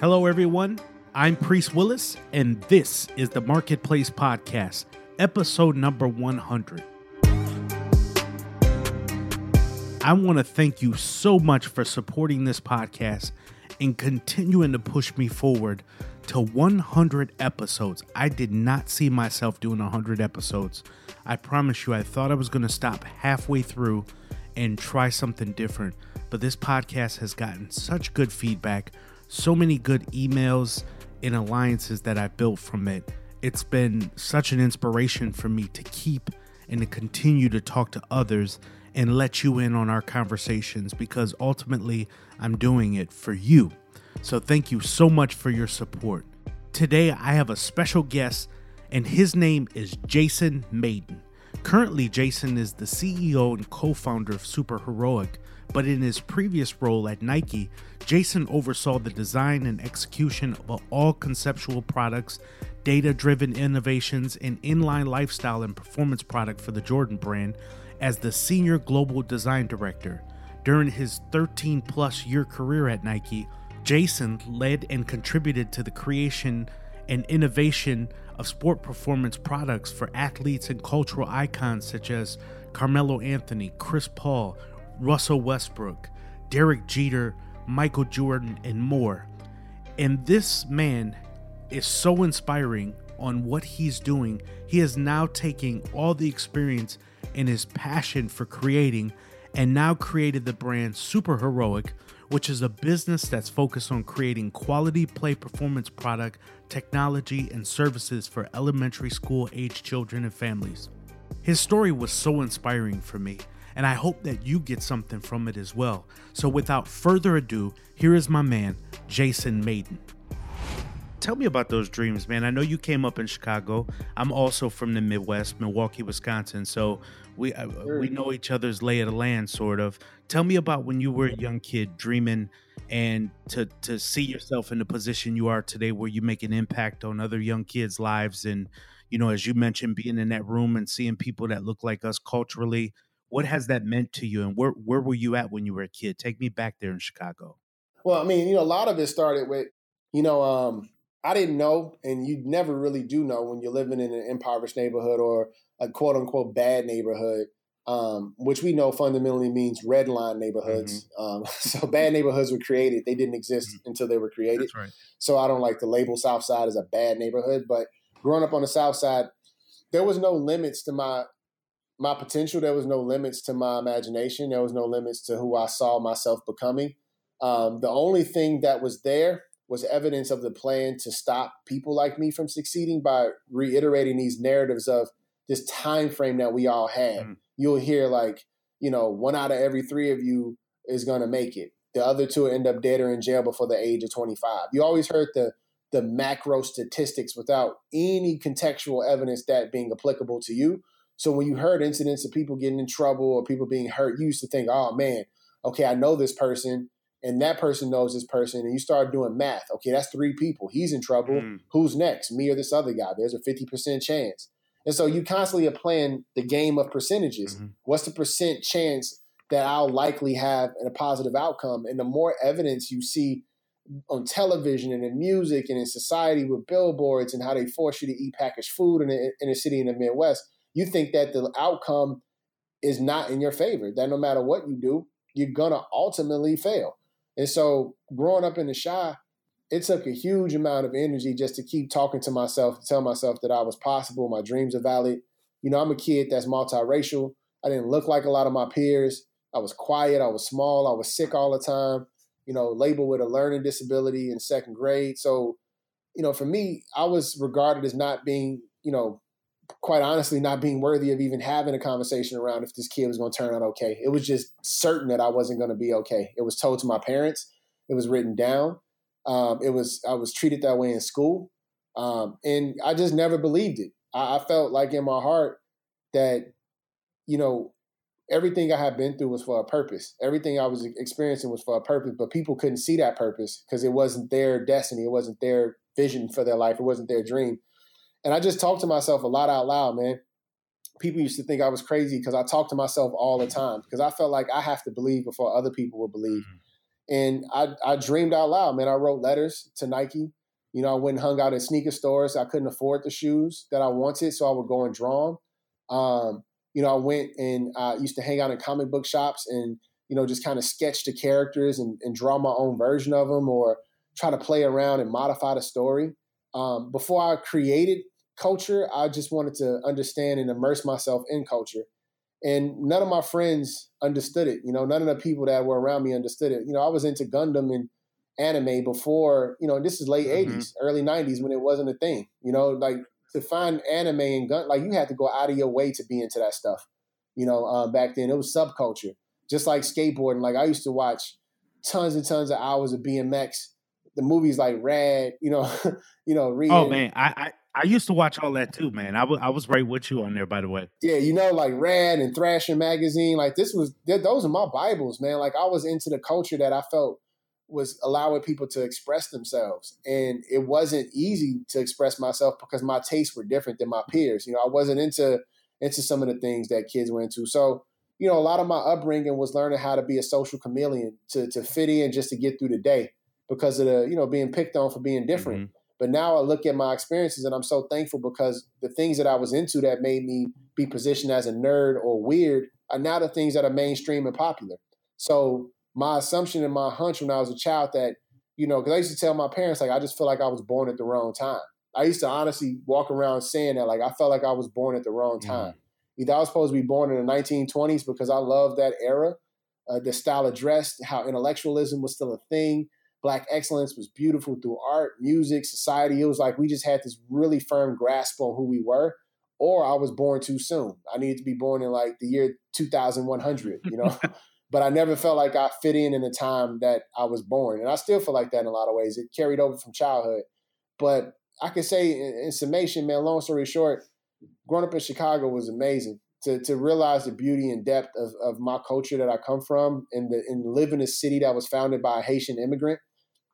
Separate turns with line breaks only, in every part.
Hello, everyone. I'm Priest Willis, and this is the Marketplace Podcast, episode number 100. I want to thank you so much for supporting this podcast and continuing to push me forward to 100 episodes. I did not see myself doing 100 episodes. I promise you, I thought I was going to stop halfway through and try something different. But this podcast has gotten such good feedback, so many good emails and alliances that I built from it. It's been such an inspiration for me to keep and to continue to talk to others and let you in on our conversations because ultimately I'm doing it for you. So thank you so much for your support. Today I have a special guest, and his name is Jason Mayden. Currently, Jason is the CEO and co founder of Super Heroic, but in his previous role at Nike, Jason oversaw the design and execution of all conceptual products, data driven innovations, and inline lifestyle and performance product for the Jordan brand as the senior global design director. During his 13 plus year career at Nike, Jason led and contributed to the creation and innovation of sport performance products for athletes and cultural icons such as Carmelo Anthony, Chris Paul, Russell Westbrook, Derek Jeter, Michael Jordan, and more. And this man is so inspiring on what he's doing. He is now taking all the experience and his passion for creating and now created the brand Super Heroic, which is a business that's focused on creating quality play performance product, technology, and services for elementary school age children and families. His story was so inspiring for me, and I hope that you get something from it as well. So, without further ado, here is my man, Jason Mayden. tell me about those dreams, man. I know you came up in Chicago. I'm also from the Midwest, Milwaukee, Wisconsin. So we uh, we know each other's lay of the land, sort of. Tell me about when you were a young kid, dreaming, and to to see yourself in the position you are today, where you make an impact on other young kids' lives, and you know, as you mentioned, being in that room and seeing people that look like us culturally. What has that meant to you, and where where were you at when you were a kid? Take me back there in Chicago.
Well, I mean, you know, a lot of it started with, you know, um, I didn't know, and you never really do know when you're living in an impoverished neighborhood or a quote unquote bad neighborhood, um, which we know fundamentally means red line neighborhoods. Mm-hmm. Um, so bad neighborhoods were created; they didn't exist mm-hmm. until they were created.
Right.
So I don't like to label South Side as a bad neighborhood, but growing up on the South Side, there was no limits to my my potential. There was no limits to my imagination. There was no limits to who I saw myself becoming. Um, the only thing that was there was evidence of the plan to stop people like me from succeeding by reiterating these narratives of this time frame that we all have. Mm. You'll hear like, you know, one out of every three of you is going to make it. The other two end up dead or in jail before the age of 25. You always heard the the macro statistics without any contextual evidence that being applicable to you. So when you heard incidents of people getting in trouble or people being hurt, you used to think, "Oh man, okay, I know this person and that person knows this person, and you start doing math. Okay, that's three people. He's in trouble. Mm. Who's next? Me or this other guy? There's a 50% chance. And so you constantly are playing the game of percentages. Mm-hmm. What's the percent chance that I'll likely have a positive outcome? And the more evidence you see on television and in music and in society with billboards and how they force you to eat packaged food in a, in a city in the Midwest, you think that the outcome is not in your favor, that no matter what you do, you're to ultimately fail. And so growing up in the Chi, it took a huge amount of energy just to keep talking to myself, to tell myself that I was possible, my dreams are valid. You know, I'm a kid that's multiracial. I didn't look like a lot of my peers. I was quiet, I was small, I was sick all the time, you know, labeled with a learning disability in second grade. So, you know, for me, I was regarded as not being, you know, quite honestly not being worthy of even having a conversation around if this kid was going to turn out okay. It was just certain that I wasn't going to be okay. It was told to my parents. It was written down. Um, it was I was treated that way in school, um, and I just never believed it. I, I felt like in my heart that you know everything I had been through was for a purpose. Everything I was experiencing was for a purpose, but people couldn't see that purpose because it wasn't their destiny. It wasn't their vision for their life. It wasn't their dream. And I just talked to myself a lot out loud, man. People used to think I was crazy because I talked to myself all the time because I felt like I have to believe before other people will believe. Mm-hmm. And I, I dreamed out loud, man. I wrote letters to Nike. You know, I went and hung out in sneaker stores. I couldn't afford the shoes that I wanted, so I would go and draw them. Um, you know, I went and I used to hang out in comic book shops and, you know, just kind of sketch the characters and, and draw my own version of them or try to play around and modify the story. Um, before I created culture, I just wanted to understand and immerse myself in culture. And none of my friends understood it. You know, none of the people that were around me understood it. You know, I was into Gundam and anime before, you know, this is late mm-hmm. 80s, early 90s when it wasn't a thing. You know, like to find anime and gun, like you had to go out of your way to be into that stuff. You know, uh, back then it was subculture, just like skateboarding. Like I used to watch tons and tons of hours of BMX. The movies like Rad, you know, you know,
reading. Oh man, I, I I used to watch all that too, man. I, w- I was right with you on there, by the way.
Yeah, you know, like Rad and Thrasher magazine, like this was those are my bibles, man. Like I was into the culture that I felt was allowing people to express themselves, and it wasn't easy to express myself because my tastes were different than my peers. You know, I wasn't into into some of the things that kids were into. So, you know, a lot of my upbringing was learning how to be a social chameleon to to fit in just to get through the day because of the you know being picked on for being different. Mm-hmm but now I look at my experiences and I'm so thankful because the things that I was into that made me be positioned as a nerd or weird are now the things that are mainstream and popular. So my assumption and my hunch when I was a child that, you know, because I used to tell my parents, like, I just feel like I was born at the wrong time. I used to honestly walk around saying that, like, I felt like I was born at the wrong mm. time. Mm. Either I was supposed to be born in the 1920s because I loved that era, uh, the style of dress, how intellectualism was still a thing Black excellence was beautiful through art, music, society. It was like we just had this really firm grasp on who we were. Or I was born too soon. I needed to be born in like the year 2100, you know? but I never felt like I fit in in the time that I was born. And I still feel like that in a lot of ways. It carried over from childhood. But I can say in, in summation, man, long story short, growing up in Chicago was amazing. To, to realize the beauty and depth of, of my culture that I come from and, the, and live in a city that was founded by a Haitian immigrant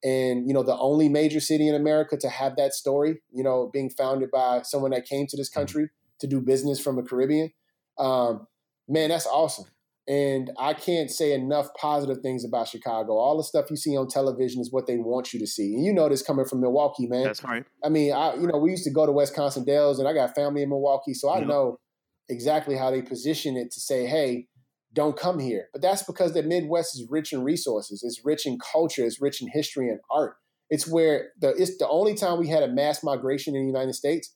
and you know the only major city in America to have that story, you know, being founded by someone that came to this mm-hmm. country to do business from the Caribbean. Um, man, that's awesome. And I can't say enough positive things about Chicago. All the stuff you see on television is what they want you to see. And you know this coming from Milwaukee, man.
That's right.
I mean, I you know, we used to go to Wisconsin Dells and I got family in Milwaukee, so I know exactly how they position it to say, hey, don't come here. But that's because the Midwest is rich in resources. It's rich in culture. It's rich in history and art. It's where the it's the only time we had a mass migration in the United States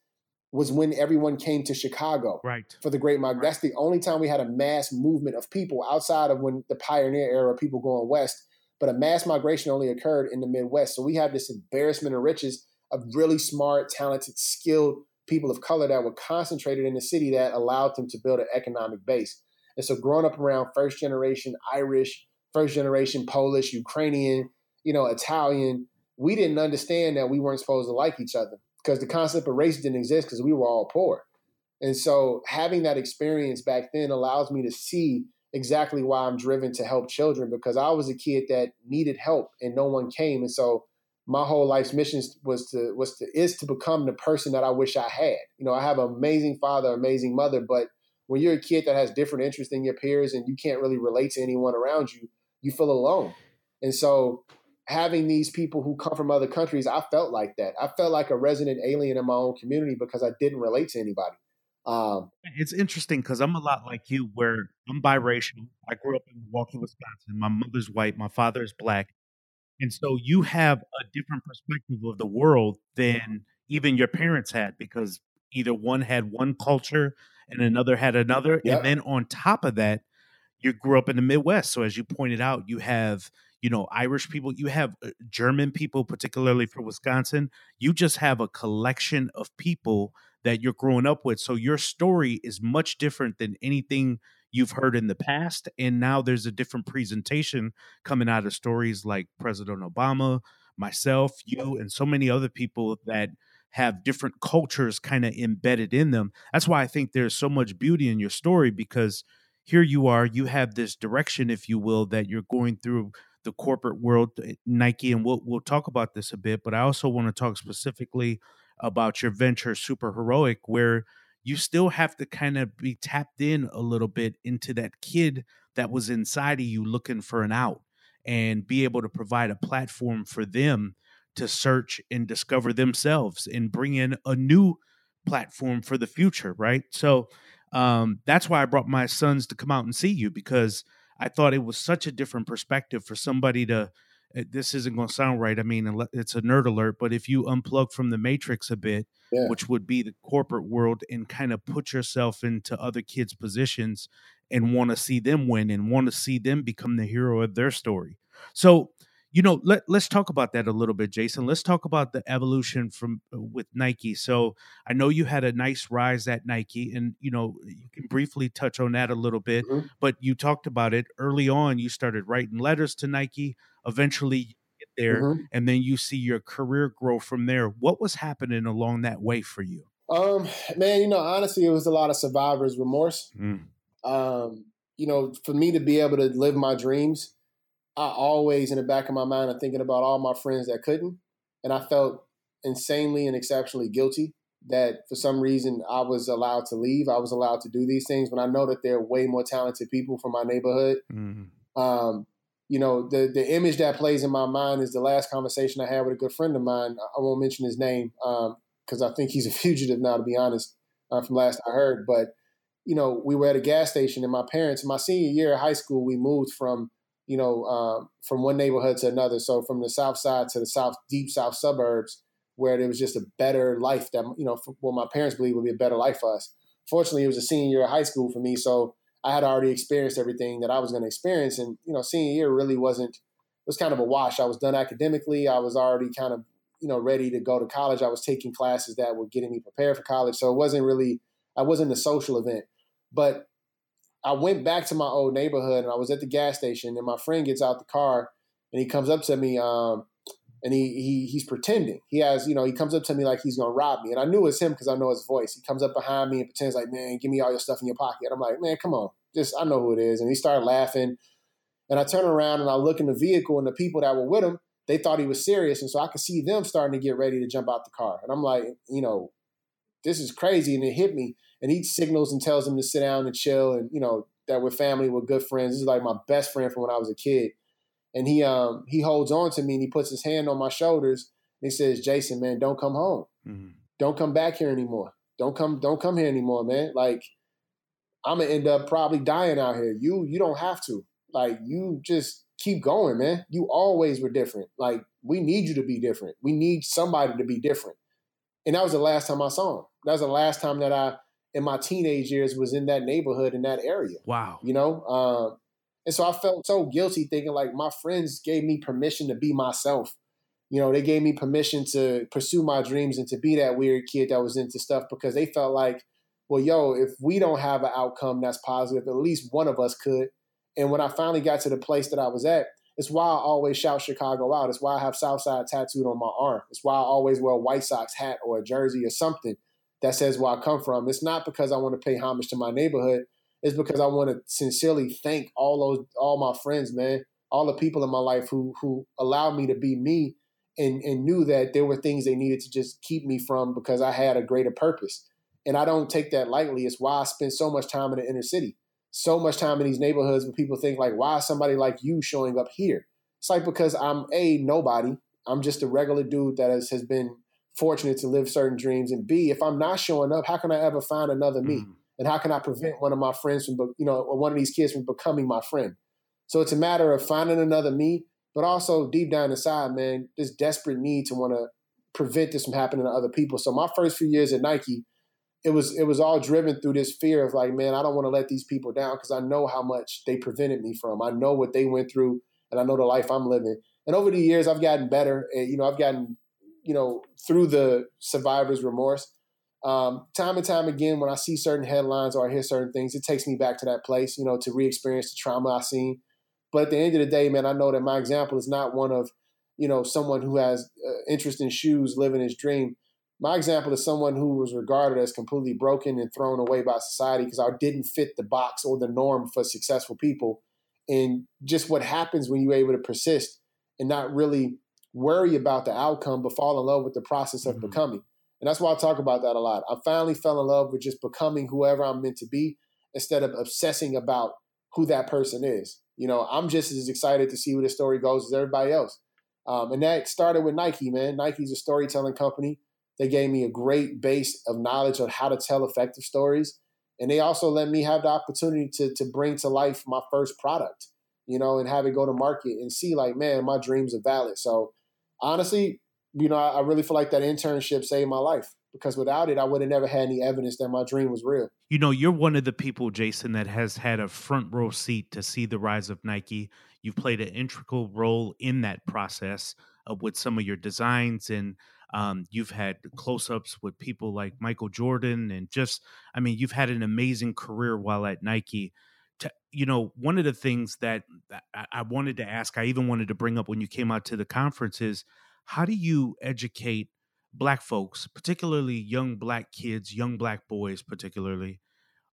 was when everyone came to Chicago
right.
for the Great Migration. That's the only time we had a mass movement of people outside of when the pioneer era, people going west. But a mass migration only occurred in the Midwest. So we have this embarrassment of riches of really smart, talented, skilled people of color that were concentrated in the city that allowed them to build an economic base. And so growing up around first generation Irish, first generation Polish, Ukrainian, you know, Italian, we didn't understand that we weren't supposed to like each other because the concept of race didn't exist because we were all poor. And so having that experience back then allows me to see exactly why I'm driven to help children because I was a kid that needed help and no one came. And so my whole life's mission was to was to is to become the person that I wish I had. You know, I have an amazing father, amazing mother, but when you're a kid that has different interests than your peers and you can't really relate to anyone around you, you feel alone. And so having these people who come from other countries, I felt like that. I felt like a resident alien in my own community because I didn't relate to anybody. Um,
it's interesting because I'm a lot like you, where I'm biracial. I grew up in Milwaukee, Wisconsin. My mother's white, my father is black. And so you have a different perspective of the world than even your parents had because either one had one culture and another had another. Yep. And then on top of that, you grew up in the Midwest. So as you pointed out, you have, you know, Irish people, you have uh, German people, particularly for Wisconsin. You just have a collection of people that you're growing up with. So your story is much different than anything you've heard in the past. And now there's a different presentation coming out of stories like President Obama, myself, you, and so many other people that have different cultures kind of embedded in them. That's why I think there's so much beauty in your story because here you are, you have this direction, if you will, that you're going through the corporate world, eh, Nike, and we'll we'll talk about this a bit. But I also want to talk specifically about your venture, Super Heroic, where you still have to kind of be tapped in a little bit into that kid that was inside of you looking for an out. and be able to provide a platform for them to search and discover themselves and bring in a new platform for the future, right? So um, that's why I brought my sons to come out and see you because I thought it was such a different perspective for somebody to. Eh, this isn't going to sound right. I mean, it's a nerd alert, but if you unplug from the matrix a bit, yeah. which would be the corporate world, and kind of put yourself into other kids' positions and want to see them win and want to see them become the hero of their story. So you know let, let's talk about that a little bit jason let's talk about the evolution from uh, with nike so i know you had a nice rise at nike and you know you can briefly touch on that a little bit mm-hmm. but you talked about it early on you started writing letters to nike eventually you get there mm-hmm. and then you see your career grow from there what was happening along that way for you
um man you know honestly it was a lot of survivor's remorse mm. um you know for me to be able to live my dreams I always in the back of my mind I'm thinking about all my friends that couldn't, and I felt insanely and exceptionally guilty that for some reason I was allowed to leave. I was allowed to do these things when I know that there are way more talented people from my neighborhood. Mm-hmm. Um, you know, the the image that plays in my mind is the last conversation I had with a good friend of mine. I won't mention his name because um, I think he's a fugitive now, to be honest, uh, from last I heard. But you know, we were at a gas station, and my parents, my senior year of high school, we moved from you know, um, from one neighborhood to another. So from the south side to the south, deep south suburbs, where there was just a better life that you know, what my parents believe would be a better life for us. Fortunately, it was a senior year of high school for me, so I had already experienced everything that I was going to experience, and you know, senior year really wasn't. It was kind of a wash. I was done academically. I was already kind of you know ready to go to college. I was taking classes that were getting me prepared for college, so it wasn't really. I wasn't a social event, but I went back to my old neighborhood and I was at the gas station and my friend gets out the car and he comes up to me um, and he, he he's pretending. He has, you know, he comes up to me like he's gonna rob me. And I knew it's him because I know his voice. He comes up behind me and pretends like, man, give me all your stuff in your pocket. I'm like, man, come on. Just I know who it is. And he started laughing. And I turn around and I look in the vehicle and the people that were with him, they thought he was serious. And so I could see them starting to get ready to jump out the car. And I'm like, you know, this is crazy. And it hit me. And he signals and tells him to sit down and chill and, you know, that we're family, we're good friends. This is like my best friend from when I was a kid. And he um he holds on to me and he puts his hand on my shoulders and he says, Jason, man, don't come home. Mm-hmm. Don't come back here anymore. Don't come, don't come here anymore, man. Like I'm gonna end up probably dying out here. You you don't have to. Like you just keep going, man. You always were different. Like we need you to be different. We need somebody to be different. And that was the last time I saw him. That was the last time that I in my teenage years was in that neighborhood in that area.
Wow.
You know, um, and so I felt so guilty thinking like my friends gave me permission to be myself. You know, they gave me permission to pursue my dreams and to be that weird kid that was into stuff because they felt like, well, yo, if we don't have an outcome that's positive, at least one of us could. And when I finally got to the place that I was at, it's why I always shout Chicago out. It's why I have Southside tattooed on my arm. It's why I always wear a White Sox hat or a jersey or something that says where I come from. It's not because I want to pay homage to my neighborhood. It's because I want to sincerely thank all those all my friends, man, all the people in my life who who allowed me to be me and and knew that there were things they needed to just keep me from because I had a greater purpose. And I don't take that lightly. It's why I spend so much time in the inner city, so much time in these neighborhoods where people think like, why is somebody like you showing up here? It's like because I'm a nobody. I'm just a regular dude that has, has been fortunate to live certain dreams and b if i'm not showing up how can i ever find another me? Mm. and how can i prevent one of my friends from you know one of these kids from becoming my friend? So it's a matter of finding another me but also deep down inside man this desperate need to want to prevent this from happening to other people. So my first few years at nike it was it was all driven through this fear of like man i don't want to let these people down because i know how much they prevented me from. I know what they went through and i know the life i'm living. And over the years i've gotten better and you know i've gotten you know, through the survivor's remorse. Um, time and time again, when I see certain headlines or I hear certain things, it takes me back to that place, you know, to re-experience the trauma I've seen. But at the end of the day, man, I know that my example is not one of, you know, someone who has uh, interest in shoes, living his dream. My example is someone who was regarded as completely broken and thrown away by society because I didn't fit the box or the norm for successful people. And just what happens when you're able to persist and not really worry about the outcome, but fall in love with the process of mm-hmm. becoming. And that's why I talk about that a lot. I finally fell in love with just becoming whoever I'm meant to be instead of obsessing about who that person is. You know, I'm just as excited to see where this story goes as everybody else. Um, and that started with Nike, man. Nike's a storytelling company. They gave me a great base of knowledge on how to tell effective stories. And they also let me have the opportunity to, to bring to life my first product, you know, and have it go to market and see, like, man, my dreams are valid. So honestly, you know, I, I really feel like that internship saved my life because without it, I would have never had any evidence that my dream was real.
You know, you're one of the people, Jason, that has had a front row seat to see the rise of Nike. You've played an integral role in that process uh, with some of your designs, and um, you've had close ups with people like Michael Jordan, and just, I mean, you've had an amazing career while at Nike. You know, one of the things that I, I wanted to ask, I even wanted to bring up when you came out to the conference is how do you educate black folks, particularly young black kids, young black boys, particularly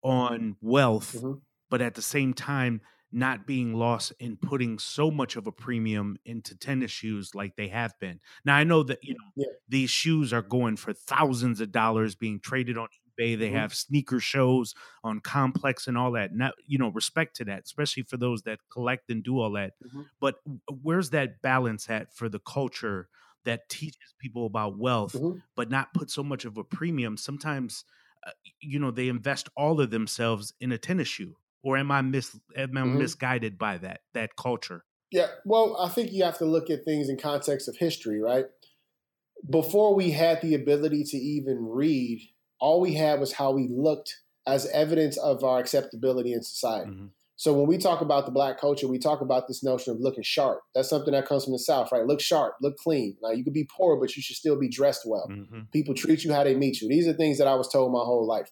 on wealth, mm-hmm. but at the same time, not being lost in putting so much of a premium into tennis shoes like they have been. Now I know that you know yeah. these shoes are going for thousands of dollars being traded on eBay. They mm-hmm. have sneaker shows on Complex and all that. Now, you know, respect to that, especially for those that collect and do all that. Mm-hmm. But where's that balance at for the culture that teaches people about wealth, mm-hmm. but not put so much of a premium. Sometimes, uh, you know, they invest all of themselves in a tennis shoe. Or am I mis am I mm-hmm. misguided by that that culture?
Yeah, well, I think you have to look at things in context of history, right? Before we had the ability to even read, all we had was how we looked as evidence of our acceptability in society. Mm-hmm. So when we talk about the black culture, we talk about this notion of looking sharp. That's something that comes from the South, right? Look sharp, look clean. Like you could be poor, but you should still be dressed well. Mm-hmm. People treat you how they meet you. These are things that I was told my whole life.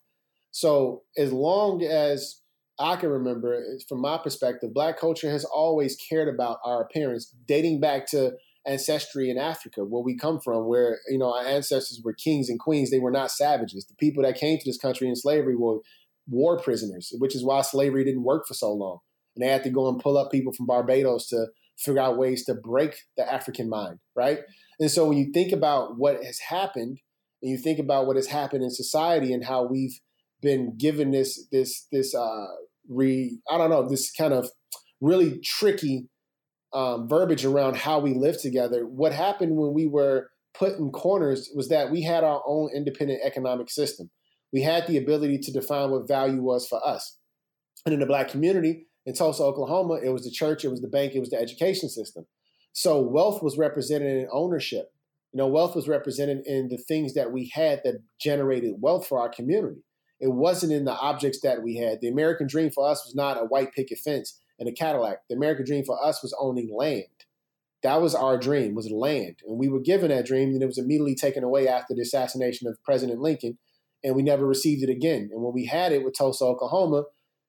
So as long as I can remember, from my perspective, black culture has always cared about our appearance, dating back to ancestry in Africa, where we come from, where you know our ancestors were kings and queens. They were not savages. The people that came to this country in slavery were war prisoners, which is why slavery didn't work for so long. And they had to go and pull up people from Barbados to figure out ways to break the African mind, right? And so when you think about what has happened, and you think about what has happened in society and how we've been given this this this uh re I don't know this kind of really tricky um, verbiage around how we live together. What happened when we were put in corners was that we had our own independent economic system we had the ability to define what value was for us. And in the black community in Tulsa, Oklahoma, it was the church, it was the bank, it was the education system. So wealth was represented in ownership. You know, wealth was represented in the things that we had that generated wealth for our community. It wasn't in the objects that we had. The American dream for us was not a white picket fence and a Cadillac. The American dream for us was owning land. That was our dream, was land. And we were given that dream, and it was immediately taken away after the assassination of President Lincoln and we never received it again. And when we had it with Tulsa, Oklahoma,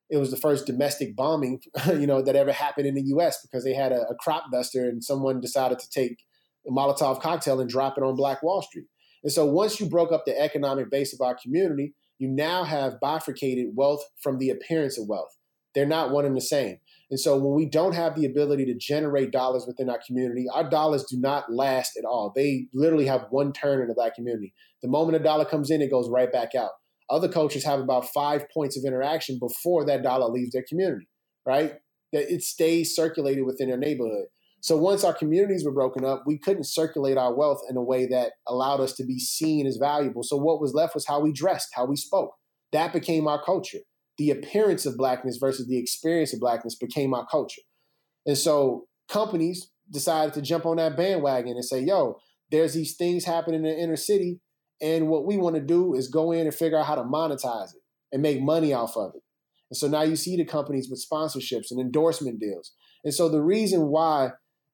it was the first domestic bombing, you know, that ever happened in the U.S. because they had a, a crop duster and someone decided to take a Molotov cocktail and drop it on Black Wall Street. And so once you broke up the economic base of our community, you now have bifurcated wealth from the appearance of wealth. They're not one and the same. And so when we don't have the ability to generate dollars within our community, our dollars do not last at all. They literally have one turn in the black community. The moment a dollar comes in, it goes right back out. Other cultures have about five points of interaction before that dollar leaves their community, right? That it stays circulated within their neighborhood. So once our communities were broken up, we couldn't circulate our wealth in a way that allowed us to be seen as valuable. So what was left was how we dressed, how we spoke. That became our culture the appearance of blackness versus the experience of blackness became our culture. And so companies decided to jump on that bandwagon and say, yo, there's these things happening in the inner city. And what we want to do is go in and figure out how to monetize it and make money off of it. And so now you see the companies with sponsorships and endorsement deals. And so the reason why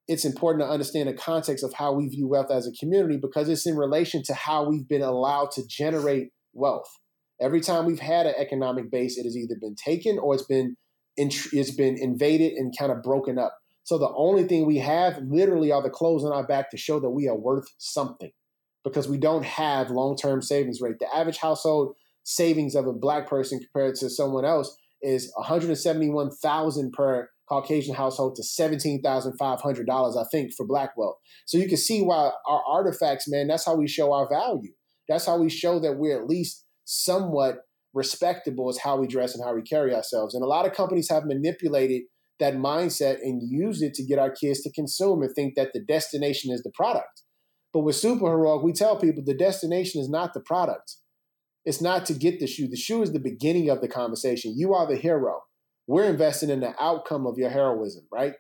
it's important to understand the context of how we view wealth as a community because it's in relation to how we've been allowed to generate wealth. Every time we've had an economic base, it has either been taken or it's been it's been invaded and kind of broken up. So the only thing we have literally are the clothes on our back to show that we are worth something because we don't have long-term savings rate. The average household savings of a black person compared to someone else is 171,000 per Caucasian household to $17,500 I think for black wealth. So you can see why our artifacts, man, that's how we show our value. That's how we show that we're at least somewhat respectable is how we dress and how we carry ourselves. And a lot of companies have manipulated that mindset and used it to get our kids to consume and think that the destination is the product. But with super heroic, we tell people the destination is not the product. It's not to get the shoe. The shoe is the beginning of the conversation. You are the hero. We're investing in the outcome of your heroism, right?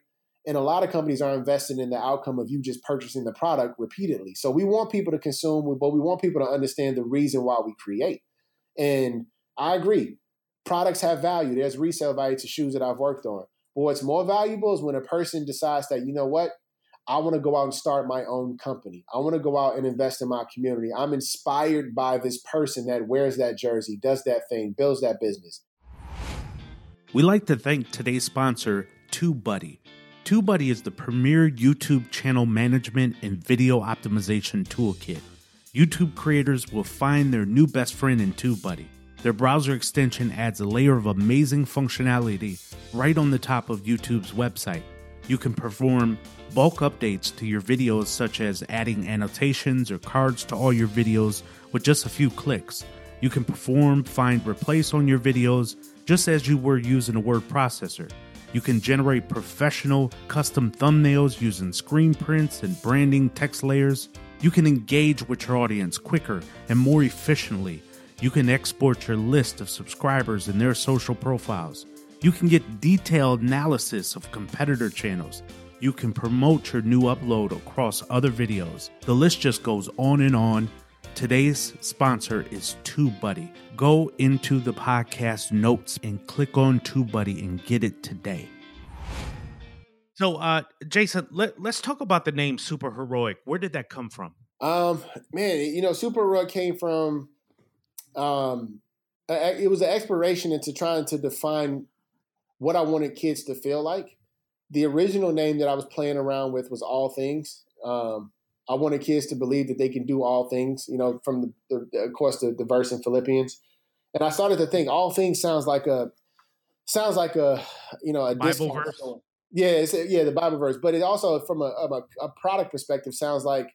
And a lot of companies are investing in the outcome of you just purchasing the product repeatedly. So we want people to consume, but we want people to understand the reason why we create. And I agree. Products have value. There's resale value to shoes that I've worked on. But what's more valuable is when a person decides that, you know what, I want to go out and start my own company. I want to go out and invest in my community. I'm inspired by this person that wears that jersey, does that thing, builds that business.
We like to thank today's sponsor, TubeBuddy. TubeBuddy is the premier YouTube channel management and video optimization toolkit. YouTube creators will find their new best friend in TubeBuddy. Their browser extension adds a layer of amazing functionality right on the top of YouTube's website. You can perform bulk updates to your videos, such as adding annotations or cards to all your videos with just a few clicks. You can perform find replace on your videos just as you were using a word processor. You can generate professional custom thumbnails using screen prints and branding text layers. You can engage with your audience quicker and more efficiently. You can export your list of subscribers and their social profiles. You can get detailed analysis of competitor channels. You can promote your new upload across other videos. The list just goes on and on. Today's sponsor is TubeBuddy. Go into the podcast notes and click on TubeBuddy and get it today. So, uh, Jason, let, let's talk about the name Super Heroic. Where did that come from?
Um, man, you know, Super Heroic came from um, it was an exploration into trying to define what I wanted kids to feel like the original name that I was playing around with was All Things. Um, I wanted kids to believe that they can do all things, you know, from the, the of course the, the verse in Philippians. And I started to think all things sounds like a sounds like a you know a
Bible verse.
Yeah, it's yeah, the Bible verse. But it also from a, a, a product perspective sounds like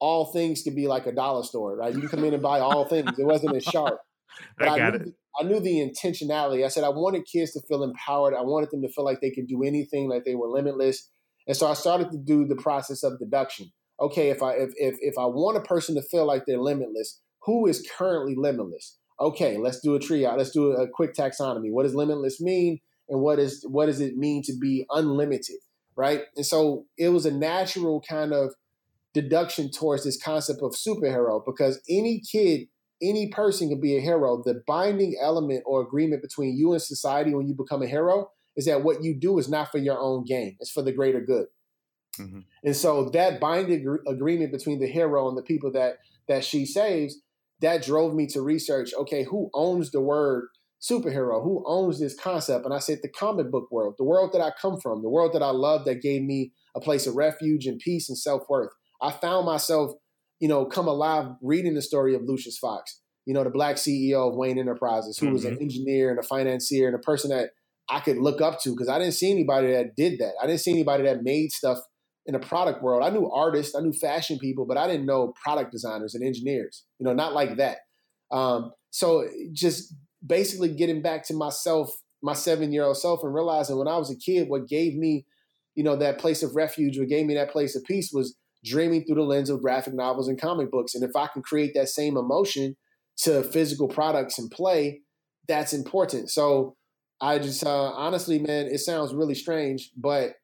all things can be like a dollar store, right? You can come in and buy all things. It wasn't as sharp.
But I got
I
it.
I knew the intentionality. I said I wanted kids to feel empowered. I wanted them to feel like they could do anything, like they were limitless. And so I started to do the process of deduction. Okay, if I if if if I want a person to feel like they're limitless, who is currently limitless? Okay, let's do a triage. Let's do a quick taxonomy. What does limitless mean, and what is what does it mean to be unlimited? Right. And so it was a natural kind of deduction towards this concept of superhero because any kid any person can be a hero. The binding element or agreement between you and society when you become a hero is that what you do is not for your own gain, it's for the greater good. Mm-hmm. And so that binding agreement between the hero and the people that that she saves, that drove me to research, okay, who owns the word superhero? Who owns this concept? And I said the comic book world, the world that I come from, the world that I love that gave me a place of refuge and peace and self-worth. I found myself you know, come alive reading the story of Lucius Fox, you know, the black CEO of Wayne Enterprises, who mm-hmm. was an mm-hmm. engineer and a financier and a person that I could look up to because I didn't see anybody that did that. I didn't see anybody that made stuff in the product world. I knew artists, I knew fashion people, but I didn't know product designers and engineers, you know, not like that. Um, so just basically getting back to myself, my seven year old self, and realizing when I was a kid, what gave me, you know, that place of refuge, what gave me that place of peace was dreaming through the lens of graphic novels and comic books. And if I can create that same emotion to physical products and play, that's important. So I just uh, honestly, man, it sounds really strange, but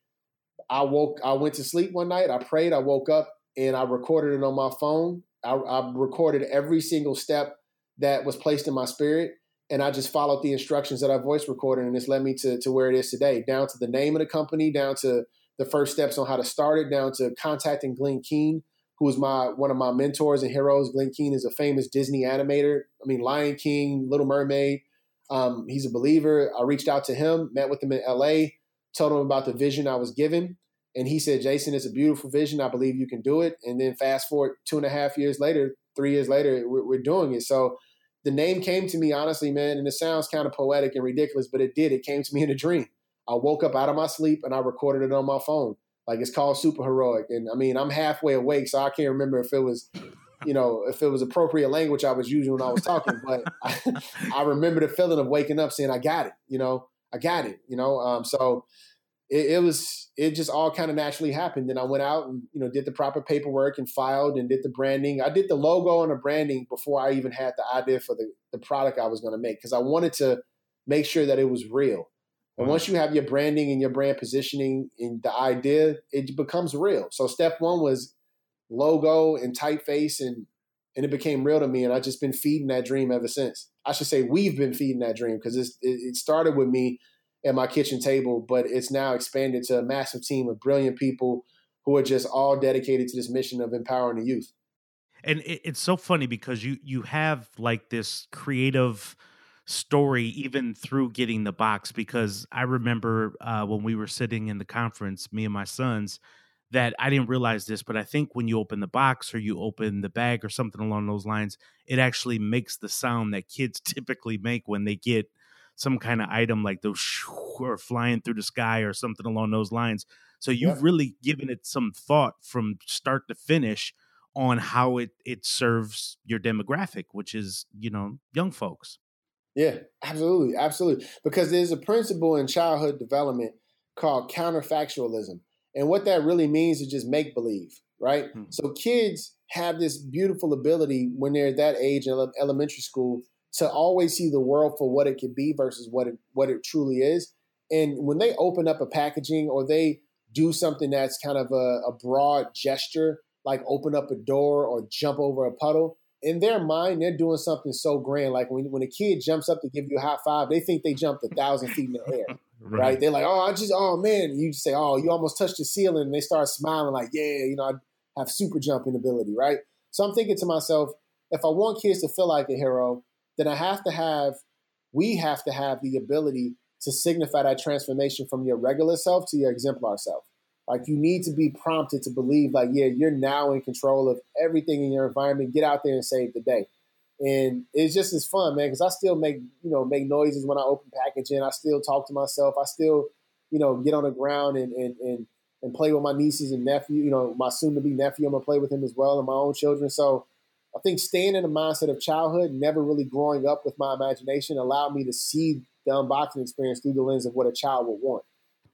I woke, I went to sleep one night, I prayed, I woke up, and I recorded it on my phone. I, I recorded every single step that was placed in my spirit, and I just followed the instructions that I voice recorded, and it's led me to to where it is today, down to the name of the company, down to the first steps on how to start it, down to contacting Glen Keane, who is my one of my mentors and heroes. Glen Keane is a famous Disney animator. I mean, Lion King, Little Mermaid. Um, he's a believer. I reached out to him, met with him in LA, told him about the vision I was given. And he said, Jason, it's a beautiful vision. I believe you can do it. And then fast forward two and a half years later, three years later, we're, we're doing it. So the name came to me, honestly, man. And it sounds kind of poetic and ridiculous, but it did. It came to me in a dream. I woke up out of my sleep and I recorded it on my phone. Like it's called Super Heroic. And I mean, I'm halfway awake, so I can't remember if it was, you know, if it was appropriate language I was using when I was talking. But I, I remember the feeling of waking up saying, I got it, you know, I got it, you know. Um, so it, it was it just all kind of naturally happened. And I went out and you know did the proper paperwork and filed and did the branding. I did the logo and the branding before I even had the idea for the the product I was going to make because I wanted to make sure that it was real. And mm-hmm. once you have your branding and your brand positioning and the idea, it becomes real. So step one was logo and typeface and and it became real to me and I've just been feeding that dream ever since. I should say we've been feeding that dream because it, it started with me at my kitchen table, but it's now expanded to a massive team of brilliant people who are just all dedicated to this mission of empowering the youth.
And it's so funny because you you have like this creative story even through getting the box because I remember uh, when we were sitting in the conference, me and my sons, that I didn't realize this, but I think when you open the box or you open the bag or something along those lines, it actually makes the sound that kids typically make when they get some kind of item like those or flying through the sky or something along those lines. So you've really given it some thought from start to finish on how it it serves your demographic, which is you know young folks.
Yeah, absolutely, absolutely. Because there's a principle in childhood development called counterfactualism, and what that really means is just make believe, right? Hmm. So kids have this beautiful ability when they're that age in elementary school to always see the world for what it could be versus what it what it truly is. And when they open up a packaging or they do something that's kind of a, a broad gesture, like open up a door or jump over a puddle, in their mind, they're doing something so grand. Like when, when a kid jumps up to give you a high five, they think they jumped a thousand feet in the air. right. right. They're like, oh, I just, oh man. You just say, oh, you almost touched the ceiling. And they start smiling like, yeah, you know, I have super jumping ability, right? So I'm thinking to myself, if I want kids to feel like a hero, then I have to have, we have to have the ability to signify that transformation from your regular self to your exemplar self. Like you need to be prompted to believe, like, yeah, you're now in control of everything in your environment. Get out there and save the day. And it's just as fun, man, because I still make, you know, make noises when I open packaging. I still talk to myself. I still, you know, get on the ground and and and, and play with my nieces and nephew, you know, my soon to be nephew. I'm gonna play with him as well and my own children. So I think staying in the mindset of childhood, never really growing up with my imagination, allowed me to see the unboxing experience through the lens of what a child would want.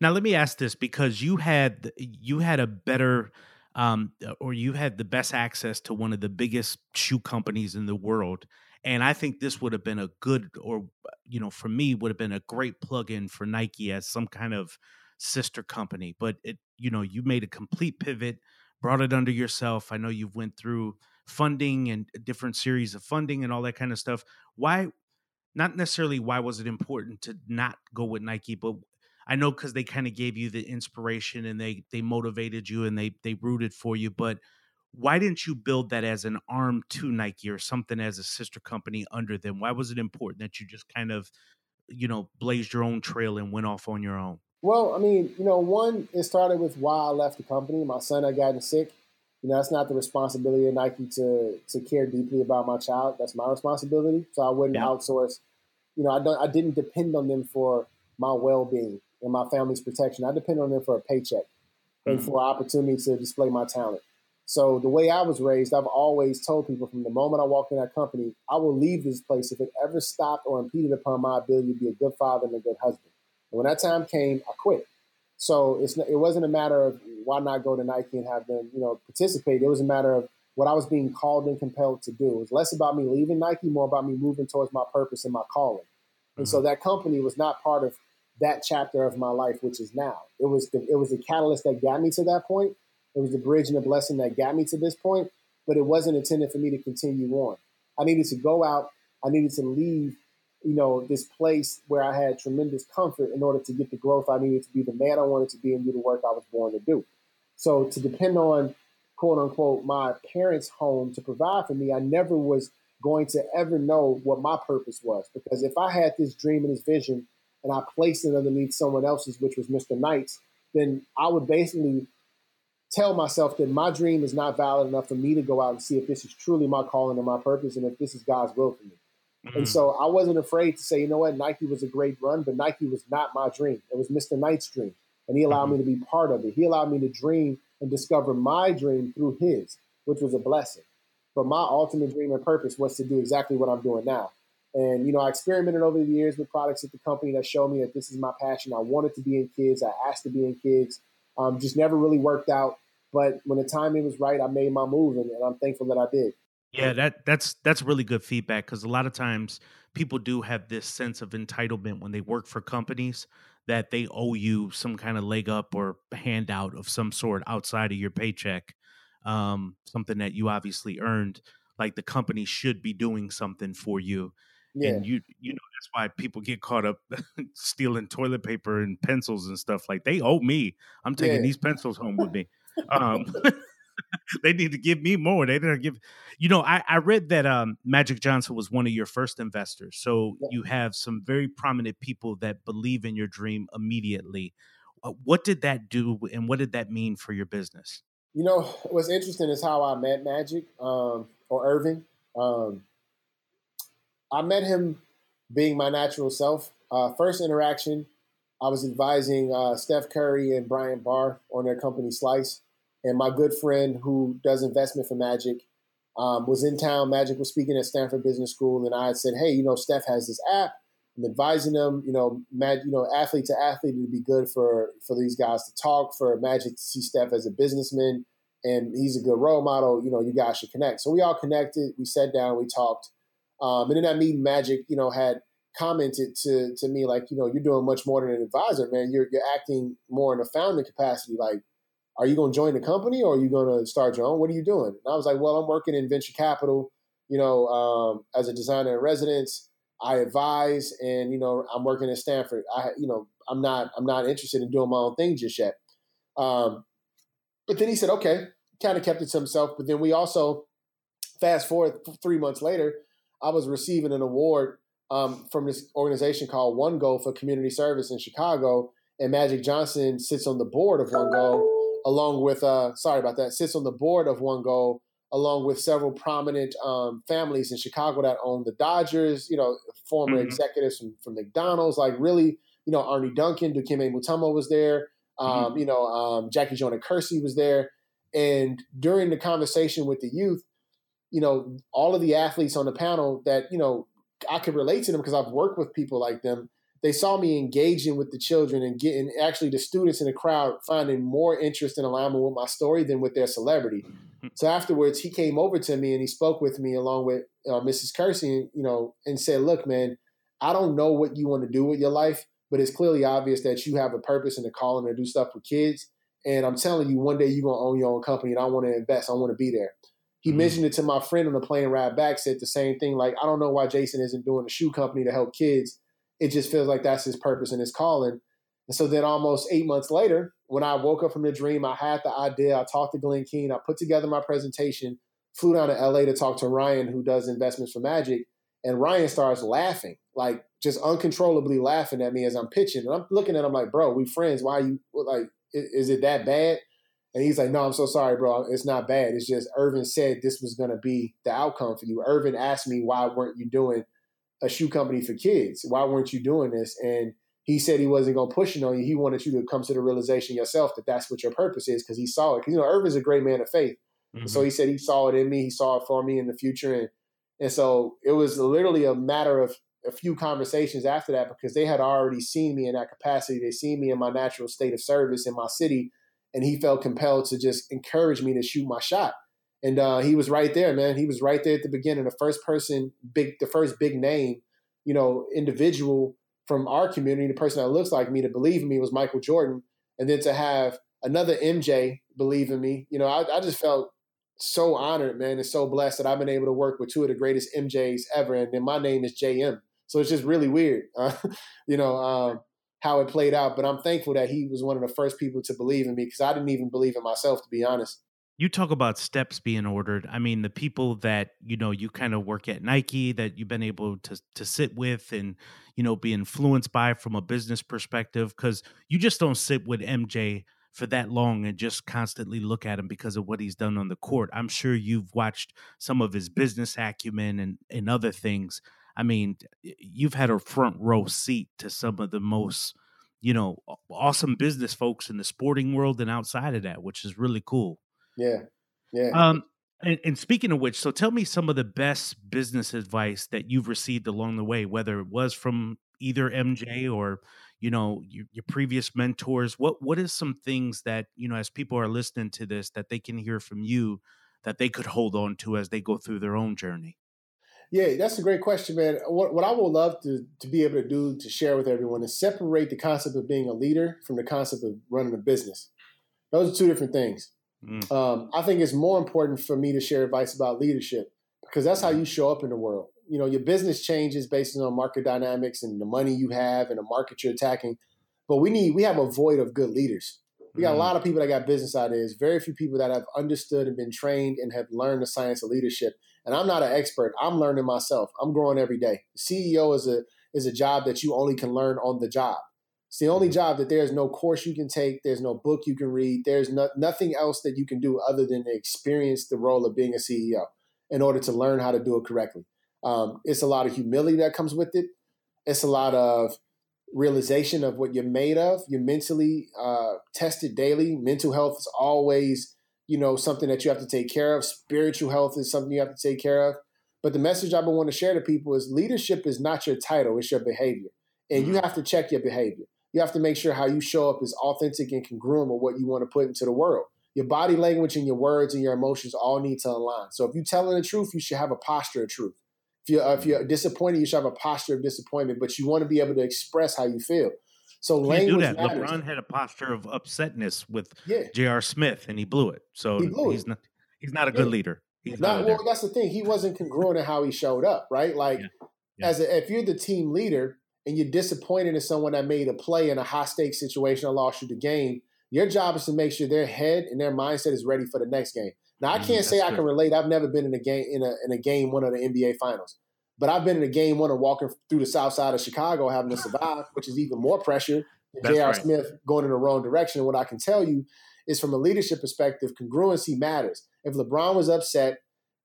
Now let me ask this because you had you had a better um, or you had the best access to one of the biggest shoe companies in the world and I think this would have been a good or you know for me would have been a great plug-in for Nike as some kind of sister company but it you know you made a complete pivot brought it under yourself I know you've went through funding and different series of funding and all that kind of stuff. Why, not necessarily why was it important to not go with Nike, but I know because they kind of gave you the inspiration and they they motivated you and they they rooted for you. But why didn't you build that as an arm to Nike or something as a sister company under them? Why was it important that you just kind of, you know, blazed your own trail and went off on your own?
Well, I mean, you know, one, it started with why I left the company. My son had gotten sick you know, that's not the responsibility of Nike to to care deeply about my child. That's my responsibility. So I wouldn't yeah. outsource. You know, I don't. I didn't depend on them for my well being and my family's protection. I depend on them for a paycheck and mm-hmm. for opportunity to display my talent. So the way I was raised, I've always told people from the moment I walked in that company, I will leave this place if it ever stopped or impeded upon my ability to be a good father and a good husband. And when that time came, I quit. So it's it wasn't a matter of why not go to Nike and have them, you know, participate. It was a matter of what I was being called and compelled to do. It was less about me leaving Nike, more about me moving towards my purpose and my calling. And mm-hmm. so that company was not part of that chapter of my life, which is now. It was the, it was the catalyst that got me to that point. It was the bridge and the blessing that got me to this point, but it wasn't intended for me to continue on. I needed to go out. I needed to leave you know, this place where I had tremendous comfort in order to get the growth I needed to be the man I wanted to be and do the work I was born to do. So to depend on quote unquote my parents' home to provide for me, I never was going to ever know what my purpose was. Because if I had this dream and this vision and I placed it underneath someone else's, which was Mr. Knight's, then I would basically tell myself that my dream is not valid enough for me to go out and see if this is truly my calling and my purpose and if this is God's will for me. Mm-hmm. And so I wasn't afraid to say, you know what, Nike was a great run, but Nike was not my dream. It was Mr. Knight's dream. And he allowed mm-hmm. me to be part of it. He allowed me to dream and discover my dream through his, which was a blessing. But my ultimate dream and purpose was to do exactly what I'm doing now. And you know, I experimented over the years with products at the company that showed me that this is my passion. I wanted to be in kids. I asked to be in kids. Um, just never really worked out. But when the timing was right, I made my move, and, and I'm thankful that I did.
Yeah, that that's that's really good feedback because a lot of times people do have this sense of entitlement when they work for companies that they owe you some kind of leg up or handout of some sort outside of your paycheck, um, something that you obviously earned. Like the company should be doing something for you, yeah. and you you know that's why people get caught up stealing toilet paper and pencils and stuff. Like they owe me. I'm taking yeah. these pencils home with me. Um, they need to give me more. They don't give. You know, I, I read that um, Magic Johnson was one of your first investors. So yeah. you have some very prominent people that believe in your dream immediately. Uh, what did that do, and what did that mean for your business?
You know, what's interesting is how I met Magic um, or Earvin. Um, I met him being my natural self. Uh, first interaction, I was advising uh, Steph Curry and Bryan Barr on their company Slyce. And my good friend who does investment for Magic um, was in town. Magic was speaking at Stanford Business School, and I said, "Hey, you know, Steph has this app. I'm advising them. You know, Mag, you know, athlete to athlete, it'd be good for for these guys to talk. For Magic to see Steph as a businessman, and he's a good role model. You know, you guys should connect. So we all connected. We sat down. We talked. Um, and in that meeting, Magic, you know, had commented to to me like, you know, you're doing much more than an advisor, man. You're you're acting more in a founding capacity. Like, are you going to join the company or are you going to start your own? What are you doing? And I was like, well, I'm working in venture capital, you know, um, as a designer in residence. I advise, and you know, I'm working at Stanford. I, you know, I'm not, I'm not interested in doing my own thing just yet. Um, but then he said, okay, kind of kept it to himself. But then we also, fast forward three months later, I was receiving an award um, from this organization called One Goal for Community Service in Chicago, and Magic Johnson sits on the board of One Goal along with uh, sorry about that, sits on the board of One Goal, along with several prominent um, families in Chicago that own the Dodgers. You know, former mm-hmm. executives from, from McDonald's, like really, you know, Arne Duncan, Dikembe Mutombo was there. Um, mm-hmm. You know, um, Jackie Joyner Kersee was there, and during the conversation with the youth, you know, all of the athletes on the panel that you know I could relate to them because I've worked with people like them they saw me engaging with the children and getting actually the students in the crowd finding more interest and alignment with my story than with their celebrity. Mm-hmm. So afterwards, he came over to me and he spoke with me along with uh, Mrs. Kersee, you know, and said, "Look, man, I don't know what you want to do with your life, but it's clearly obvious that you have a purpose and a calling to do stuff with kids. And I'm telling you, one day you're gonna own your own company, and I want to invest. I want to be there." He mm-hmm. mentioned it to my friend on the plane ride back. Said the same thing. Like, I don't know why Jason isn't doing a shoe company to help kids it just feels like that's his purpose and his calling. And so then almost eight months later, when I woke up from the dream, I had the idea. I talked to Glenn Keane. I put together my presentation, flew down to LA to talk to Ryan, who does investments for Magic. And Ryan starts laughing, like just uncontrollably laughing at me as I'm pitching. And I'm looking at him like, bro, we friends. Why are you like, is it that bad? And he's like, no, I'm so sorry, bro. It's not bad. It's just Earvin said this was going to be the outcome for you. Earvin asked me, why weren't you doing a shoe company for kids. Why weren't you doing this? And he said he wasn't going to push it on you. He wanted you to come to the realization yourself that that's what your purpose is because he saw it. Because, you know, Earvin's a great man of faith. Mm-hmm. So he said he saw it in me. He saw it for me in the future. And, and so it was literally a matter of a few conversations after that because they had already seen me in that capacity. They seen me in my natural state of service in my city. And he felt compelled to just encourage me to shoot my shot and uh, he was right there, man. He was right there at the beginning. The first person, big, the first big name, you know, individual from our community, the person that looks like me to believe in me was Michael Jordan, and then to have another MJ believe in me, you know, I, I just felt so honored, man, and so blessed that I've been able to work with two of the greatest MJs ever, and then my name is JM. So it's just really weird, uh, you know, um, how it played out. But I'm thankful that he was one of the first people to believe in me because I didn't even believe in myself, to be honest
you talk about steps being ordered. I mean, the people that you know you kind of work at Nike that you've been able to to sit with and you know be influenced by from a business perspective because you just don't sit with MJ for that long and just constantly look at him because of what he's done on the court. I'm sure you've watched some of his mm. business acumen and and other things. I mean, you've had a front row seat to some of the most you know awesome business folks in the sporting world and outside of that, which is really cool.
Yeah. Yeah.
Um, And, and, speaking of which, so tell me some of the best business advice that you've received along the way, whether it was from either MJ or you know your, your, previous mentors. What what is some things that you know as people are listening to this that they can hear from you that they could hold on to as they go through their own journey?
Yeah, that's a great question, man. What, what I would love to, to be able to do to share with everyone is separate the concept of being a leader from the concept of running a business. Those are two different things. Mm. Um, I think it's more important for me to share advice about leadership because that's how you show up in the world. You know, your business changes based on market dynamics and the money you have and the market you're attacking. But we need we have a void of good leaders. We got mm. a lot of people that got business ideas, very few people that have understood and been trained and have learned the science of leadership. And I'm not an expert. I'm learning myself. I'm growing every day. CEO is a is a job that you only can learn on the job. It's the only job that there's no course you can take, there's no book you can read, there's no, nothing else that you can do other than experience the role of being a CEO in order to learn how to do it correctly. Um, it's a lot of humility that comes with it. It's a lot of realization of what you're made of. You're mentally uh, tested daily. Mental health is always, you know, something that you have to take care of. Spiritual health is something you have to take care of. But the message I would want to share to people is leadership is not your title; it's your behavior, and you mm-hmm. have to check your behavior you have to make sure how you show up is authentic and congruent with what you want to put into the world. Your body language and your words and your emotions all need to align. So if you're telling the truth, you should have a posture of truth. If you're, if you're disappointed, you should have a posture of disappointment, but you want to be able to express how you feel. So
language do that. Matters. LeBron had a posture of upsetness with yeah. J.R. Smith, and he blew it. So he blew he's it. not he's not a good yeah. leader. He's
not, not well. That's the thing. He wasn't congruent in how he showed up, right? Like, yeah. as a, if you're the team leader, and you're disappointed in someone that made a play in a high stakes situation or lost you the game, your job is to make sure their head and their mindset is ready for the next game. Now I mm, can't mm, say I can relate. I've never been in a game in a in a game one of the NBA finals. But I've been in a game one of walking through the south side of Chicago having to survive, which is even more pressure than J.R. Right. Smith going in the wrong direction. And what I can tell you is from a leadership perspective, congruency matters. If LeBron was upset,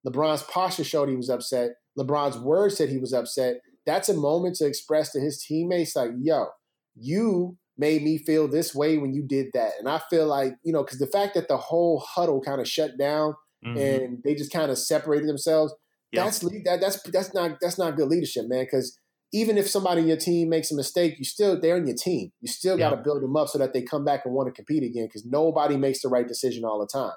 LeBron's posture showed he was upset. LeBron's words said he was upset that's a moment to express to his teammates, like, yo, you made me feel this way when you did that. And I feel like, you know, because the fact that the whole huddle kind of shut down mm-hmm. and they just kind of separated themselves, yep. that's that, that's that's not that's not good leadership, man. Because even if somebody in your team makes a mistake, you still they're in your team. You still got to build them up so that they come back and want to compete again. Because nobody makes the right decision all the time.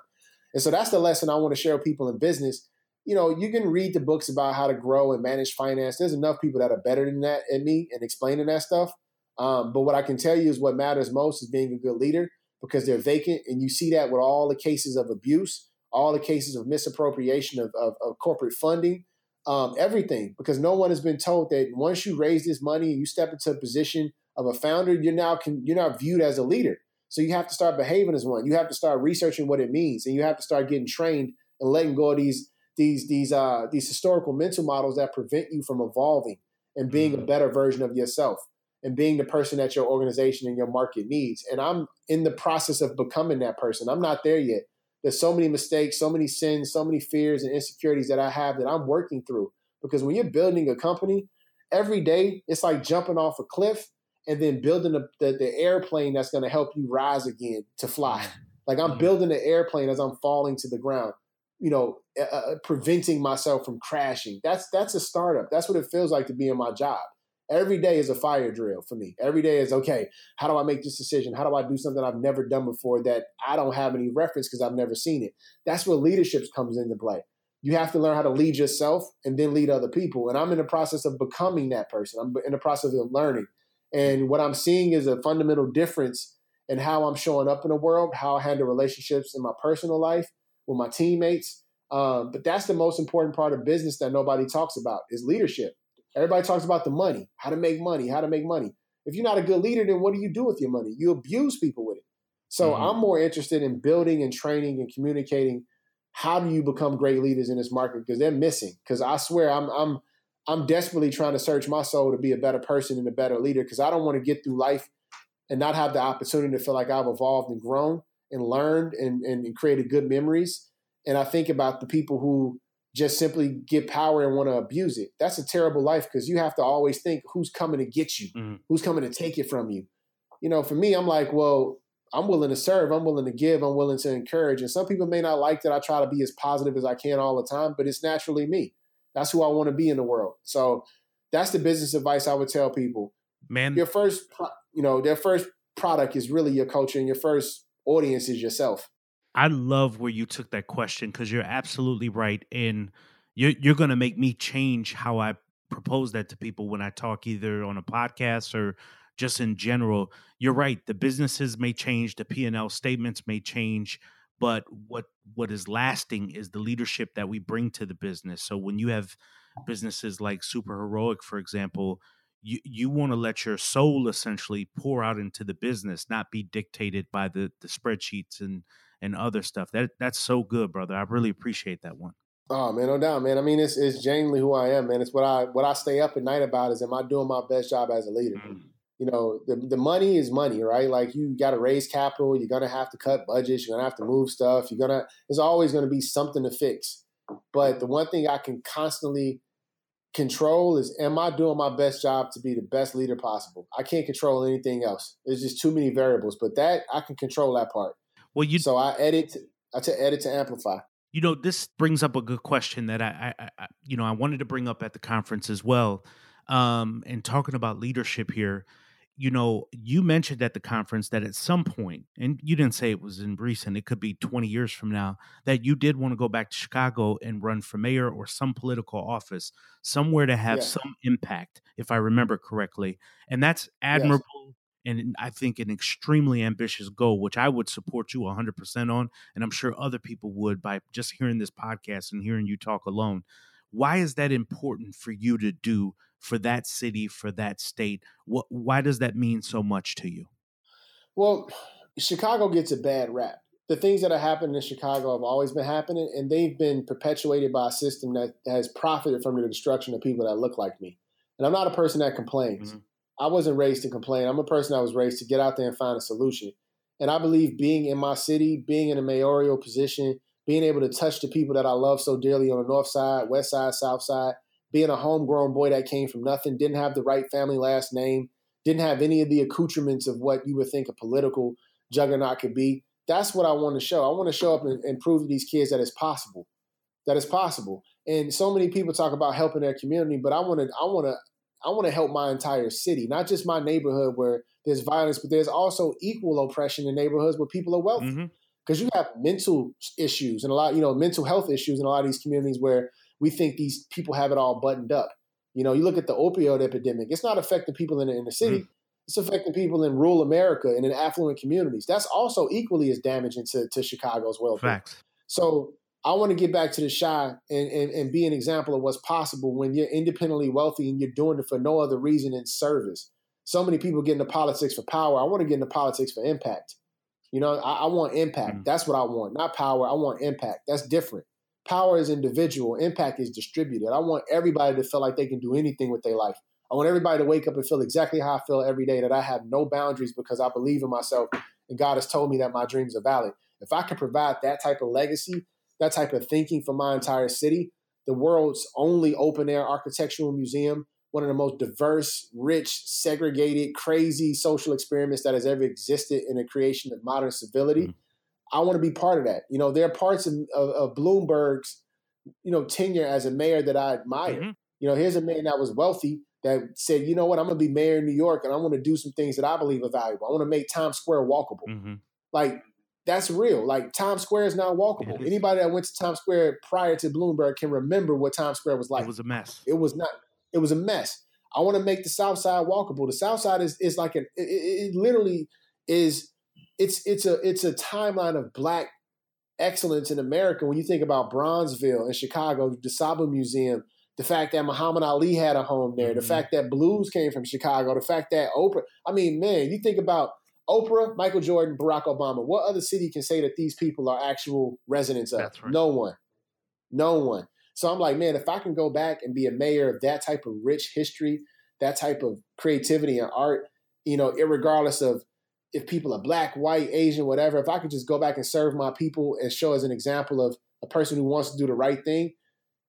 And so that's the lesson I want to share with people in business you know, you can read the books about how to grow and manage finance. There's enough people that are better than that than me and explaining that stuff. Um, but what I can tell you is what matters most is being a good leader because they're vacant. And you see that with all the cases of abuse, all the cases of misappropriation of, of, of corporate funding, um, everything. Because no one has been told that once you raise this money and you step into a position of a founder, you're now can, you're now viewed as a leader. So you have to start behaving as one. You have to start researching what it means, and you have to start getting trained and letting go of these these these uh these historical mental models that prevent you from evolving and being mm-hmm. a better version of yourself and being the person that your organization and your market needs. And I'm in the process of becoming that person. I'm not there yet. There's so many mistakes, so many sins, so many fears and insecurities that I have that I'm working through. Because when you're building a company, every day it's like jumping off a cliff and then building the, the, the airplane that's going to help you rise again to fly. Mm-hmm. Like I'm mm-hmm. building the airplane as I'm falling to the ground you know, uh, preventing myself from crashing. That's that's a startup. That's what it feels like to be in my job. Every day is a fire drill for me. Every day is okay. How do I make this decision? How do I do something I've never done before that I don't have any reference because I've never seen it? That's where leadership comes into play. You have to learn how to lead yourself and then lead other people. And I'm in the process of becoming that person. I'm in the process of learning. And what I'm seeing is a fundamental difference in how I'm showing up in the world, how I handle relationships in my personal life, with my teammates. Um, but that's the most important part of business that nobody talks about is leadership. Everybody talks about the money, how to make money, how to make money. If you're not a good leader, then what do you do with your money? You abuse people with it. So mm-hmm. I'm more interested in building and training and communicating. How do you become great leaders in this market? Because they're missing. Because I swear I'm I'm I'm desperately trying to search my soul to be a better person and a better leader. Because I don't want to get through life and not have the opportunity to feel like I've evolved and grown and learned and, and created good memories. And I think about the people who just simply get power and want to abuse it. That's a terrible life because you have to always think who's coming to get you, mm-hmm. who's coming to take it from you. You know, for me, I'm like, well, I'm willing to serve, I'm willing to give, I'm willing to encourage. And some people may not like that I try to be as positive as I can all the time, but it's naturally me. That's who I want to be in the world. So that's the business advice I would tell people.
Man,
your first, you know, their first product is really your culture, and your first audience is yourself.
I love where you took that question because you're absolutely right, and you're you're going to make me change how I propose that to people when I talk either on a podcast or just in general. You're right. The businesses may change, the P and L statements may change, but what what is lasting is the leadership that we bring to the business. So when you have businesses like Super Heroic, for example, you you want to let your soul essentially pour out into the business, not be dictated by the the spreadsheets and and other stuff. That that's so good, brother. I really appreciate that one.
Oh man, no doubt, man. I mean, it's it's genuinely who I am, man. It's what I what I stay up at night about is am I doing my best job as a leader? Mm. You know, the the money is money, right? Like you got to raise capital. You're gonna have to cut budgets. You're gonna have to move stuff. You're gonna. There's always gonna be something to fix. But the one thing I can constantly control is am I doing my best job to be the best leader possible? I can't control anything else. There's just too many variables. But that I can control that part.
Well, you
so I edit. I to edit to amplify.
You know, this brings up a good question that I, I, I you know, I wanted to bring up at the conference as well. Um, and talking about leadership here, you know, you mentioned at the conference that at some point, and you didn't say it was in recent, it could be 20 years from now, that you did want to go back to Chicago and run for mayor or some political office, somewhere to have some impact, if I remember correctly. And that's admirable. Yes. And I think an extremely ambitious goal, which I would support you 100% on. And I'm sure other people would by just hearing this podcast and hearing you talk alone. Why is that important for you to do for that city, for that state? What, why does that mean so much to you?
Well, Chicago gets a bad rap. The things that are happening in Chicago have always been happening, and they've been perpetuated by a system that has profited from the destruction of people that look like me. And I'm not a person that complains. Mm-hmm. I wasn't raised to complain. I'm a person that was raised to get out there and find a solution. And I believe being in my city, being in a mayoral position, being able to touch the people that I love so dearly on the north side, west side, south side, being a homegrown boy that came from nothing, didn't have the right family last name, didn't have any of the accoutrements of what you would think a political juggernaut could be. That's what I want to show. I want to show up and, and prove to these kids that it's possible. That it's possible. And so many people talk about helping their community, but I want to I want to I want to help my entire city, not just my neighborhood where there's violence, but there's also equal oppression in neighborhoods where people are wealthy. Mm-hmm. Because you have mental issues and a lot, you know, mental health issues in a lot of these communities where we think these people have it all buttoned up. You know, you look at the opioid epidemic, it's not affecting people in the inner city. Mm-hmm. It's affecting people in rural America and in affluent communities. That's also equally as damaging to, to Chicago's well-being.
Facts.
So I want to get back to the Chi and, and, and be an example of what's possible when you're independently wealthy and you're doing it for no other reason than service. So many people get into politics for power. I want to get into politics for impact. You know, I, I want impact. Mm-hmm. That's what I want, not power. I want impact. That's different. Power is individual, impact is distributed. I want everybody to feel like they can do anything with their life. I want everybody to wake up and feel exactly how I feel every day that I have no boundaries because I believe in myself and God has told me that my dreams are valid. If I can provide that type of legacy, that type of thinking for my entire city, the world's only open air architectural museum, one of the most diverse, rich, segregated, crazy social experiments that has ever existed in the creation of modern civility. Mm-hmm. I want to be part of that. You know, there are parts of, of, of Bloomberg's, you know, tenure as a mayor that I admire. Mm-hmm. You know, here's a man that was wealthy that said, you know what, I'm going to be mayor in New York and I want to do some things that I believe are valuable. I want to make Times Square walkable. Mm-hmm. Like, that's real. Like, Times Square is not walkable. Anybody that went to Times Square prior to Bloomberg can remember what Times Square was like.
It was a mess.
It was not, it was a mess. I want to make the South Side walkable. The South Side is, is like an, it, it literally is it's it's a it's a timeline of black excellence in America. When you think about Bronzeville in Chicago, the DuSable Museum, the fact that Muhammad Ali had a home there, the mm-hmm. fact that blues came from Chicago, the fact that Oprah. I mean, man, you think about Oprah, Michael Jordan, Barack Obama. What other city can say that these people are actual residents of? Right. No one. No one. So I'm like, man, if I can go back and be a mayor of that type of rich history, that type of creativity and art, you know, regardless of if people are black, white, Asian, whatever, if I could just go back and serve my people and show as an example of a person who wants to do the right thing,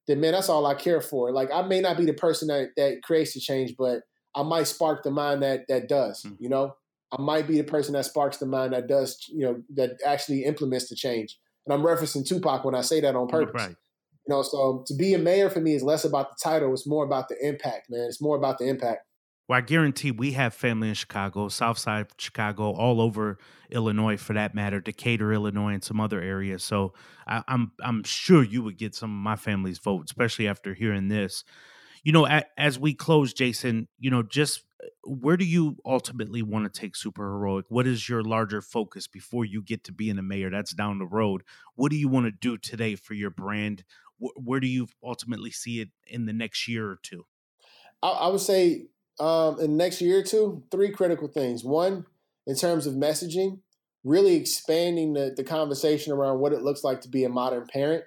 then man, that's all I care for. Like I may not be the person that that creates the change, but I might spark the mind that that does, mm-hmm. you know? I might be the person that sparks the mind that does, you know, that actually implements the change. And I'm referencing Tupac when I say that on purpose. Right. You know, so to be a mayor for me is less about the title; it's more about the impact, man. It's more about the impact.
Well, I guarantee we have family in Chicago, South Side Chicago, all over Illinois for that matter, Decatur, Illinois, and some other areas. So I, I'm I'm sure you would get some of my family's vote, especially after hearing this. You know, as we close, Jason, you know, just uh, where do you ultimately want to take super heroic? What is your larger focus before you get to being a mayor? That's down the road. What do you want to do today for your brand? Where do you ultimately see it in the next year or two?
I would say um, in the next year or two, three critical things. One, in terms of messaging, really expanding the, the conversation around what it looks like to be a modern parent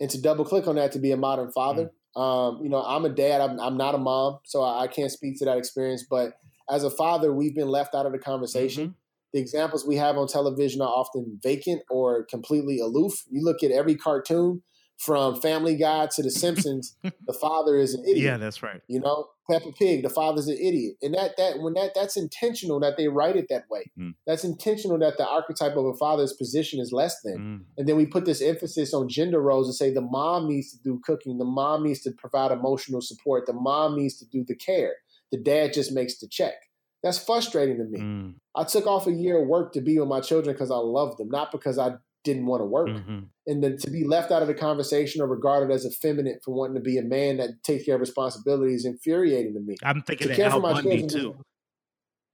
and to double click on that to be a modern father. Mm-hmm. Um, you know, I'm a dad, I'm, I'm, not a mom, so I, I, can't speak to that experience. But as a father, we've been left out of the conversation. Mm-hmm. The examples we have on television are often vacant or completely aloof. You look at every cartoon, from Family Guy to The Simpsons, the father is an idiot.
Yeah, that's right.
You know, Peppa Pig, the father's an idiot, and that that when that that's intentional that they write it that way. Mm. That's intentional that the archetype of a father's position is less than, mm. and then we put this emphasis on gender roles and say the mom needs to do cooking, the mom needs to provide emotional support, the mom needs to do the care, the dad just makes the check. That's frustrating to me. Mm. I took off a year of work to be with my children because I love them, not because I didn't want to work. Mm-hmm. And then to be left out of the conversation or regarded as effeminate for wanting to be a man that takes care of responsibilities infuriating to me.
I'm thinking to care Al for my Bundy too.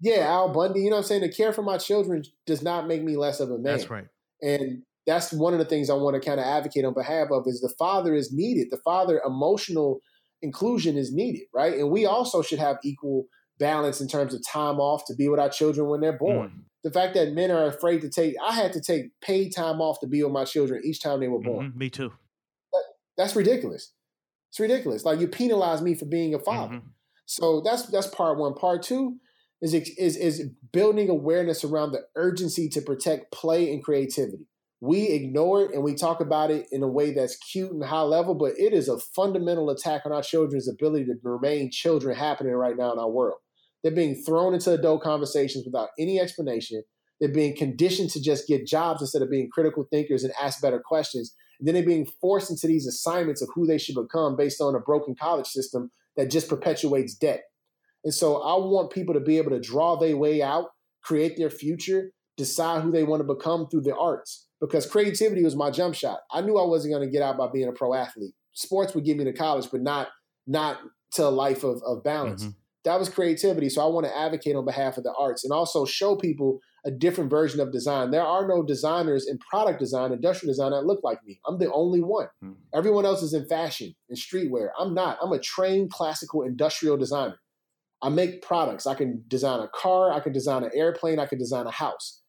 Yeah, Al Bundy. You know what I'm saying? To care for my children does not make me less of a man.
That's right.
And that's one of the things I want to kind of advocate on behalf of is the father is needed. The father emotional inclusion is needed, right? And we also should have equal balance in terms of time off to be with our children when they're born. Mm the fact that men are afraid to take i had to take paid time off to be with my children each time they were born.
Mm-hmm, me too.
That, that's ridiculous. It's ridiculous. Like you penalize me for being a father. Mm-hmm. so that's that's part one. Part two is is is building awareness around the urgency to protect play and creativity. We ignore it and we talk about it in a way that's cute and high level but it is a fundamental attack on our children's ability to remain children happening right now in our world they're being thrown into adult conversations without any explanation. They're being conditioned to just get jobs instead of being critical thinkers and ask better questions. And then they're being forced into these assignments of who they should become based on a broken college system that just perpetuates debt. And so I want people to be able to draw their way out, create their future, decide who they want to become through the arts. Because creativity was my jump shot. I knew I wasn't going to get out by being a pro athlete. Sports would get me to college, but not not to a life of, of balance. Mm-hmm that was creativity. So I want to advocate on behalf of the arts and also show people a different version of design. There are no designers in product design, industrial design that look like me. I'm the only one. Mm-hmm. Everyone else is in fashion and streetwear. I'm not. I'm a trained classical industrial designer. I make products. I can design a car, I can design an airplane, I can design a house.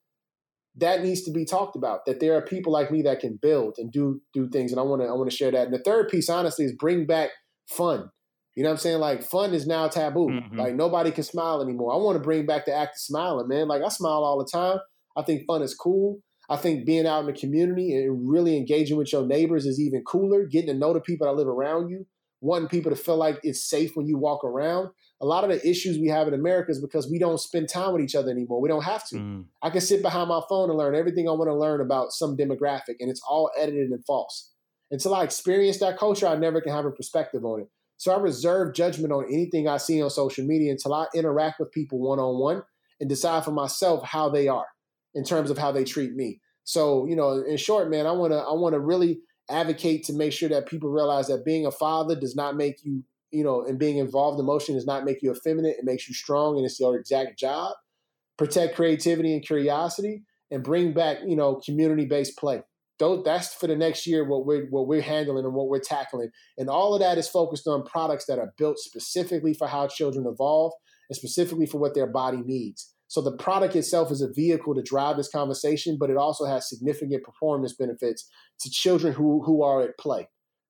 That needs to be talked about. That there are people like me that can build and do do things, and I want to I want to share that. And the third piece, honestly, is bring back fun. You know what I'm saying? Like fun is now taboo. Mm-hmm. Like nobody can smile anymore. I want to bring back the act of smiling, man. Like I smile all the time. I think fun is cool. I think being out in the community and really engaging with your neighbors is even cooler. Getting to know the people that live around you, wanting people to feel like it's safe when you walk around. A lot of the issues we have in America is because we don't spend time with each other anymore. We don't have to. Mm. I can sit behind my phone and learn everything I want to learn about some demographic, and it's all edited and false. Until I experience that culture, I never can have a perspective on it. So I reserve judgment on anything I see on social media until I interact with people one on one and decide for myself how they are in terms of how they treat me. So, you know, in short, man, I want to I want to really advocate to make sure that people realize that being a father does not make you, you know, and being involved emotionally does not make you effeminate. It makes you strong and it's your exact job. Protect creativity and curiosity and bring back, you know, community-based play those, that's for the next year what we're what we're handling and what we're tackling. And all of that is focused on products that are built specifically for how children evolve and specifically for what their body needs. So the product itself is a vehicle to drive this conversation but it also has significant performance benefits to children who who are at play.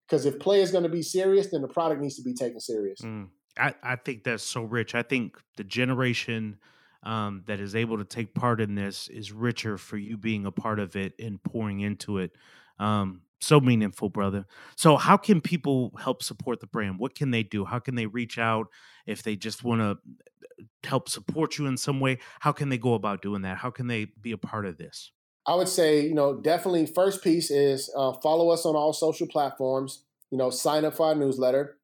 Because if play is going to be serious then the product needs to be taken serious.
Mm, I, I think that's so rich. I think the generation um, that is able to take part in this is richer for you being a part of it and pouring into it. Um, so meaningful, brother. So, how can people help support the brand? What can they do? How can they reach out if they just want to help support you in some way? How can they go about doing that? How can they be a part of this?
I would say, you know, definitely first piece is uh, follow us on all social platforms. You know, sign up for our newsletter.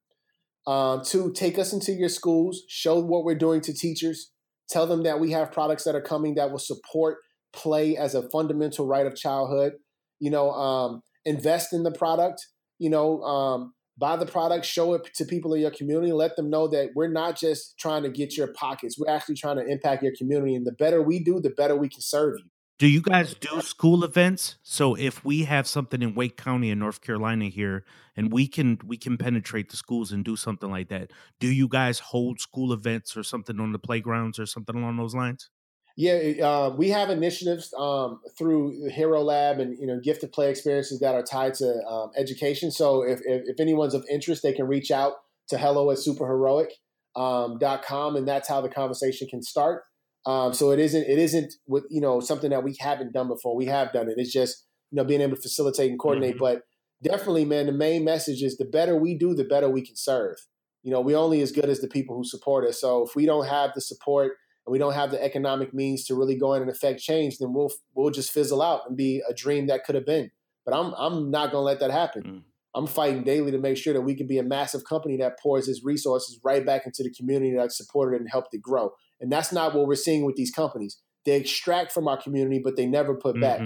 Uh, two, take us into your schools, show what we're doing to teachers, tell them that we have products that are coming that will support play as a fundamental right of childhood. You know, um, invest in the product. You know, um, buy the product, show it to people in your community, let them know that we're not just trying to get your pockets. We're actually trying to impact your community. And the better we do, the better we can serve you.
Do you guys do school events? So if we have something in Wake County in North Carolina here and we can we can penetrate the schools and do something like that. Do you guys hold school events or something on the playgrounds or something along those lines?
Yeah, uh, we have initiatives um, through Hero Lab and you know Gift gifted play experiences that are tied to um, education. So if, if, if anyone's of interest, they can reach out to hello at superheroic.com, um, and that's how the conversation can start. Um, so it isn't it isn't with you know something that we haven't done before. We have done it. It's just you know being able to facilitate and coordinate. Mm-hmm. But definitely, man, the main message is the better we do, the better we can serve. You know, we only as good as the people who support us. So if we don't have the support and we don't have the economic means to really go in and affect change, then we'll we'll just fizzle out and be a dream that could have been. But I'm I'm not gonna let that happen. Mm. I'm fighting daily to make sure that we can be a massive company that pours its resources right back into the community that supported it and helped it grow. And that's not what we're seeing with these companies. They extract from our community, but they never put mm-hmm. back.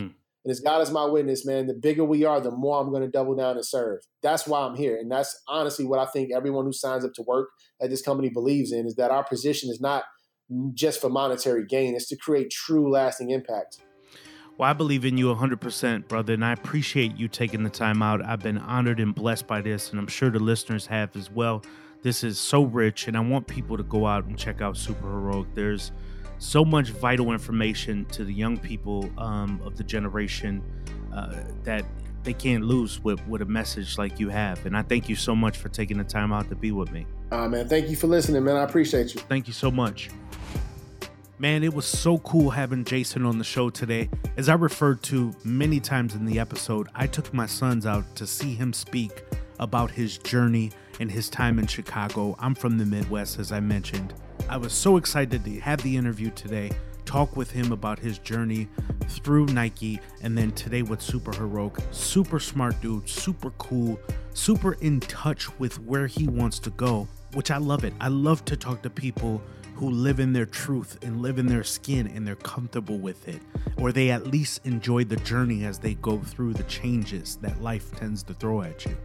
And as God is my witness, man, the bigger we are, the more I'm going to double down and serve. That's why I'm here. And that's honestly what I think everyone who signs up to work at this company believes in is that our position is not just for monetary gain, it's to create true lasting impact.
Well, I believe in you 100%, brother, and I appreciate you taking the time out. I've been honored and blessed by this, and I'm sure the listeners have as well. This is so rich, and I want people to go out and check out Super Heroic. There's so much vital information to the young people um, of the generation uh, that they can't lose with, with a message like you have. And I thank you so much for taking the time out to be with me.
Uh, man, thank you for listening, man. I appreciate you.
Thank you so much. Man, it was so cool having Jason on the show today. As I referred to many times in the episode, I took my sons out to see him speak about his journey and his time in Chicago. I'm from the Midwest, as I mentioned. I was so excited to have the interview today, talk with him about his journey through Nike, and then today with Super Heroic. Super smart dude, super cool, super in touch with where he wants to go, which I love it. I love to talk to people who live in their truth and live in their skin and they're comfortable with it, or they at least enjoy the journey as they go through the changes that life tends to throw at you.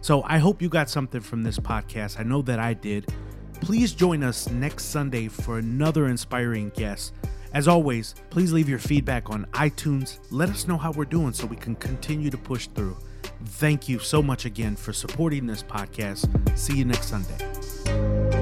So I hope you got something from this podcast. I know that I did. Please join us next Sunday for another inspiring guest. As always, please leave your feedback on iTunes. Let us know how we're doing so we can continue to push through. Thank you so much again for supporting this podcast. See you next Sunday.